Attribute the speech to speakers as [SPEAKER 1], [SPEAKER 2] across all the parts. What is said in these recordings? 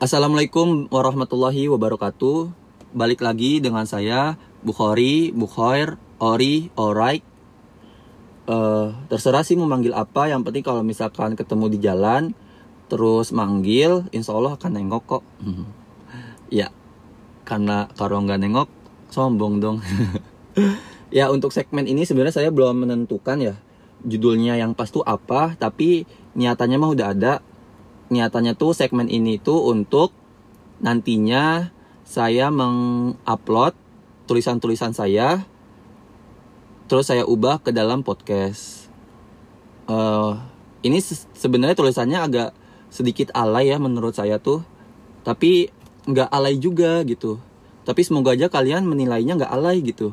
[SPEAKER 1] Assalamualaikum warahmatullahi wabarakatuh. Balik lagi dengan saya Bukhari, Bukhoir, Ori, Alright. Eh, terserah sih mau manggil apa. Yang penting kalau misalkan ketemu di jalan, terus manggil, insya Allah akan nengok kok. ya, karena kalau nggak nengok, sombong dong. ya untuk segmen ini sebenarnya saya belum menentukan ya judulnya yang pas tuh apa, tapi niatannya mah udah ada niatannya tuh segmen ini tuh untuk nantinya saya mengupload tulisan-tulisan saya terus saya ubah ke dalam podcast. Uh, ini se sebenarnya tulisannya agak sedikit alay ya menurut saya tuh tapi nggak alay juga gitu. Tapi semoga aja kalian menilainya nggak alay gitu.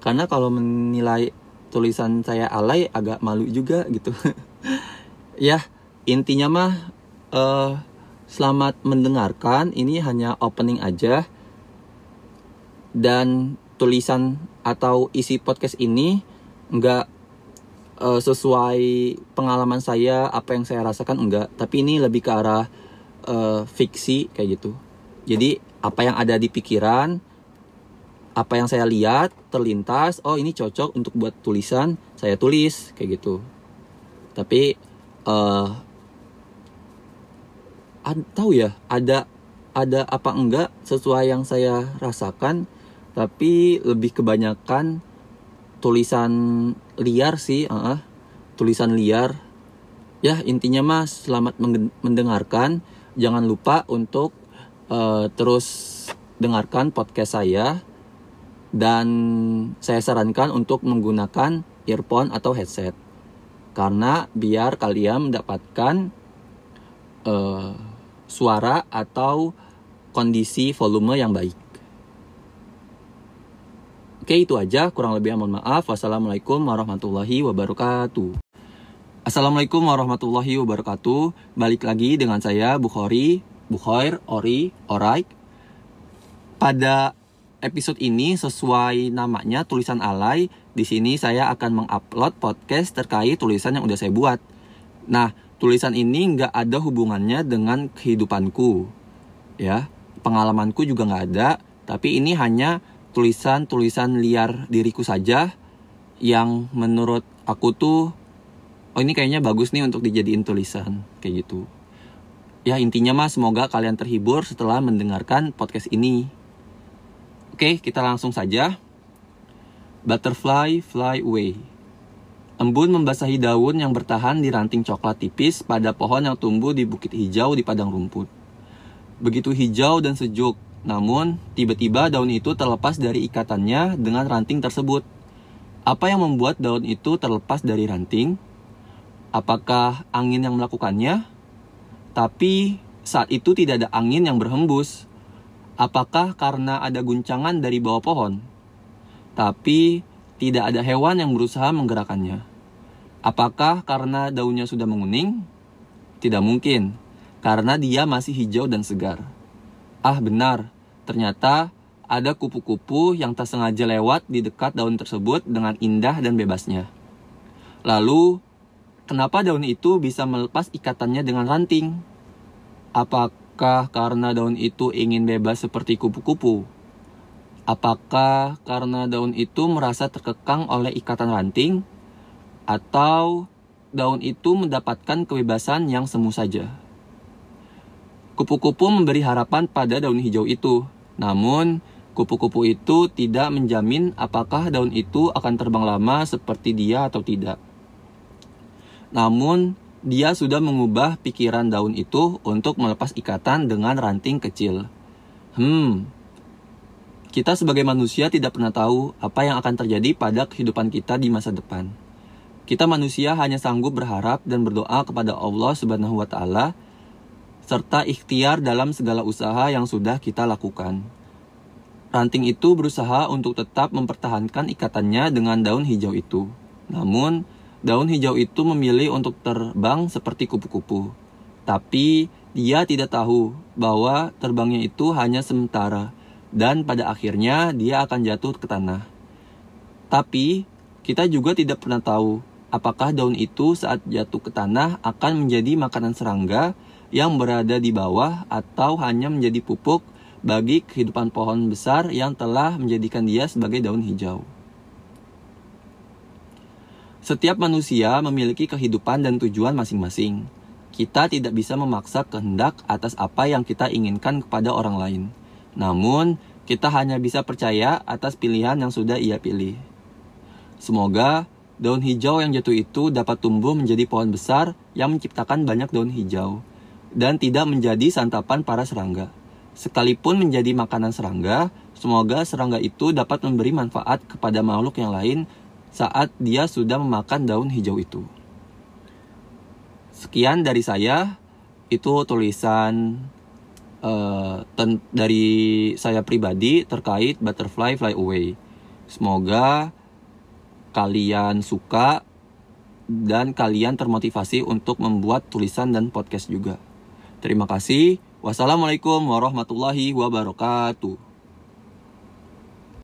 [SPEAKER 1] Karena kalau menilai tulisan saya alay agak malu juga gitu. Ya intinya mah uh, selamat mendengarkan. Ini hanya opening aja. Dan tulisan atau isi podcast ini nggak uh, sesuai pengalaman saya, apa yang saya rasakan enggak. Tapi ini lebih ke arah uh, fiksi kayak gitu. Jadi apa yang ada di pikiran, apa yang saya lihat terlintas, oh ini cocok untuk buat tulisan, saya tulis kayak gitu. Tapi uh, tahu ya ada ada apa enggak sesuai yang saya rasakan tapi lebih kebanyakan tulisan liar sih uh, tulisan liar. Ya intinya mas selamat mendengarkan. Jangan lupa untuk uh, terus dengarkan podcast saya dan saya sarankan untuk menggunakan earphone atau headset. Karena biar kalian mendapatkan uh, suara atau kondisi volume yang baik. Oke itu aja, kurang lebih mohon maaf. Wassalamualaikum warahmatullahi wabarakatuh. Assalamualaikum warahmatullahi wabarakatuh. Balik lagi dengan saya Bukhari, Bukhoir, Ori, Oraik. Pada episode ini sesuai namanya tulisan alay, di sini saya akan mengupload podcast terkait tulisan yang udah saya buat. Nah, tulisan ini nggak ada hubungannya dengan kehidupanku. Ya pengalamanku juga nggak ada tapi ini hanya tulisan-tulisan liar diriku saja yang menurut aku tuh oh ini kayaknya bagus nih untuk dijadiin tulisan kayak gitu. Ya intinya mah semoga kalian terhibur setelah mendengarkan podcast ini. Oke kita langsung saja. Butterfly fly away Embun membasahi daun yang bertahan di ranting coklat tipis pada pohon yang tumbuh di bukit hijau di padang rumput. Begitu hijau dan sejuk, namun tiba-tiba daun itu terlepas dari ikatannya dengan ranting tersebut. Apa yang membuat daun itu terlepas dari ranting? Apakah angin yang melakukannya? Tapi saat itu tidak ada angin yang berhembus. Apakah karena ada guncangan dari bawah pohon? Tapi tidak ada hewan yang berusaha menggerakkannya. Apakah karena daunnya sudah menguning? Tidak mungkin, karena dia masih hijau dan segar. Ah benar, ternyata ada kupu-kupu yang tak sengaja lewat di dekat daun tersebut dengan indah dan bebasnya. Lalu, kenapa daun itu bisa melepas ikatannya dengan ranting? Apakah karena daun itu ingin bebas seperti kupu-kupu? Apakah karena daun itu merasa terkekang oleh ikatan ranting, atau daun itu mendapatkan kebebasan yang semu saja? Kupu-kupu memberi harapan pada daun hijau itu, namun kupu-kupu itu tidak menjamin apakah daun itu akan terbang lama seperti dia atau tidak. Namun, dia sudah mengubah pikiran daun itu untuk melepas ikatan dengan ranting kecil. Hmm, kita sebagai manusia tidak pernah tahu apa yang akan terjadi pada kehidupan kita di masa depan. Kita manusia hanya sanggup berharap dan berdoa kepada Allah Subhanahu wa taala serta ikhtiar dalam segala usaha yang sudah kita lakukan. Ranting itu berusaha untuk tetap mempertahankan ikatannya dengan daun hijau itu. Namun, daun hijau itu memilih untuk terbang seperti kupu-kupu. Tapi, dia tidak tahu bahwa terbangnya itu hanya sementara dan pada akhirnya dia akan jatuh ke tanah. Tapi kita juga tidak pernah tahu apakah daun itu saat jatuh ke tanah akan menjadi makanan serangga yang berada di bawah atau hanya menjadi pupuk bagi kehidupan pohon besar yang telah menjadikan dia sebagai daun hijau. Setiap manusia memiliki kehidupan dan tujuan masing-masing. Kita tidak bisa memaksa kehendak atas apa yang kita inginkan kepada orang lain. Namun, kita hanya bisa percaya atas pilihan yang sudah ia pilih. Semoga daun hijau yang jatuh itu dapat tumbuh menjadi pohon besar yang menciptakan banyak daun hijau dan tidak menjadi santapan para serangga. Sekalipun menjadi makanan serangga, semoga serangga itu dapat memberi manfaat kepada makhluk yang lain saat dia sudah memakan daun hijau itu. Sekian dari saya, itu tulisan uh, dari saya pribadi terkait butterfly fly away. Semoga kalian suka dan kalian termotivasi untuk membuat tulisan dan podcast juga. Terima kasih. Wassalamualaikum warahmatullahi wabarakatuh.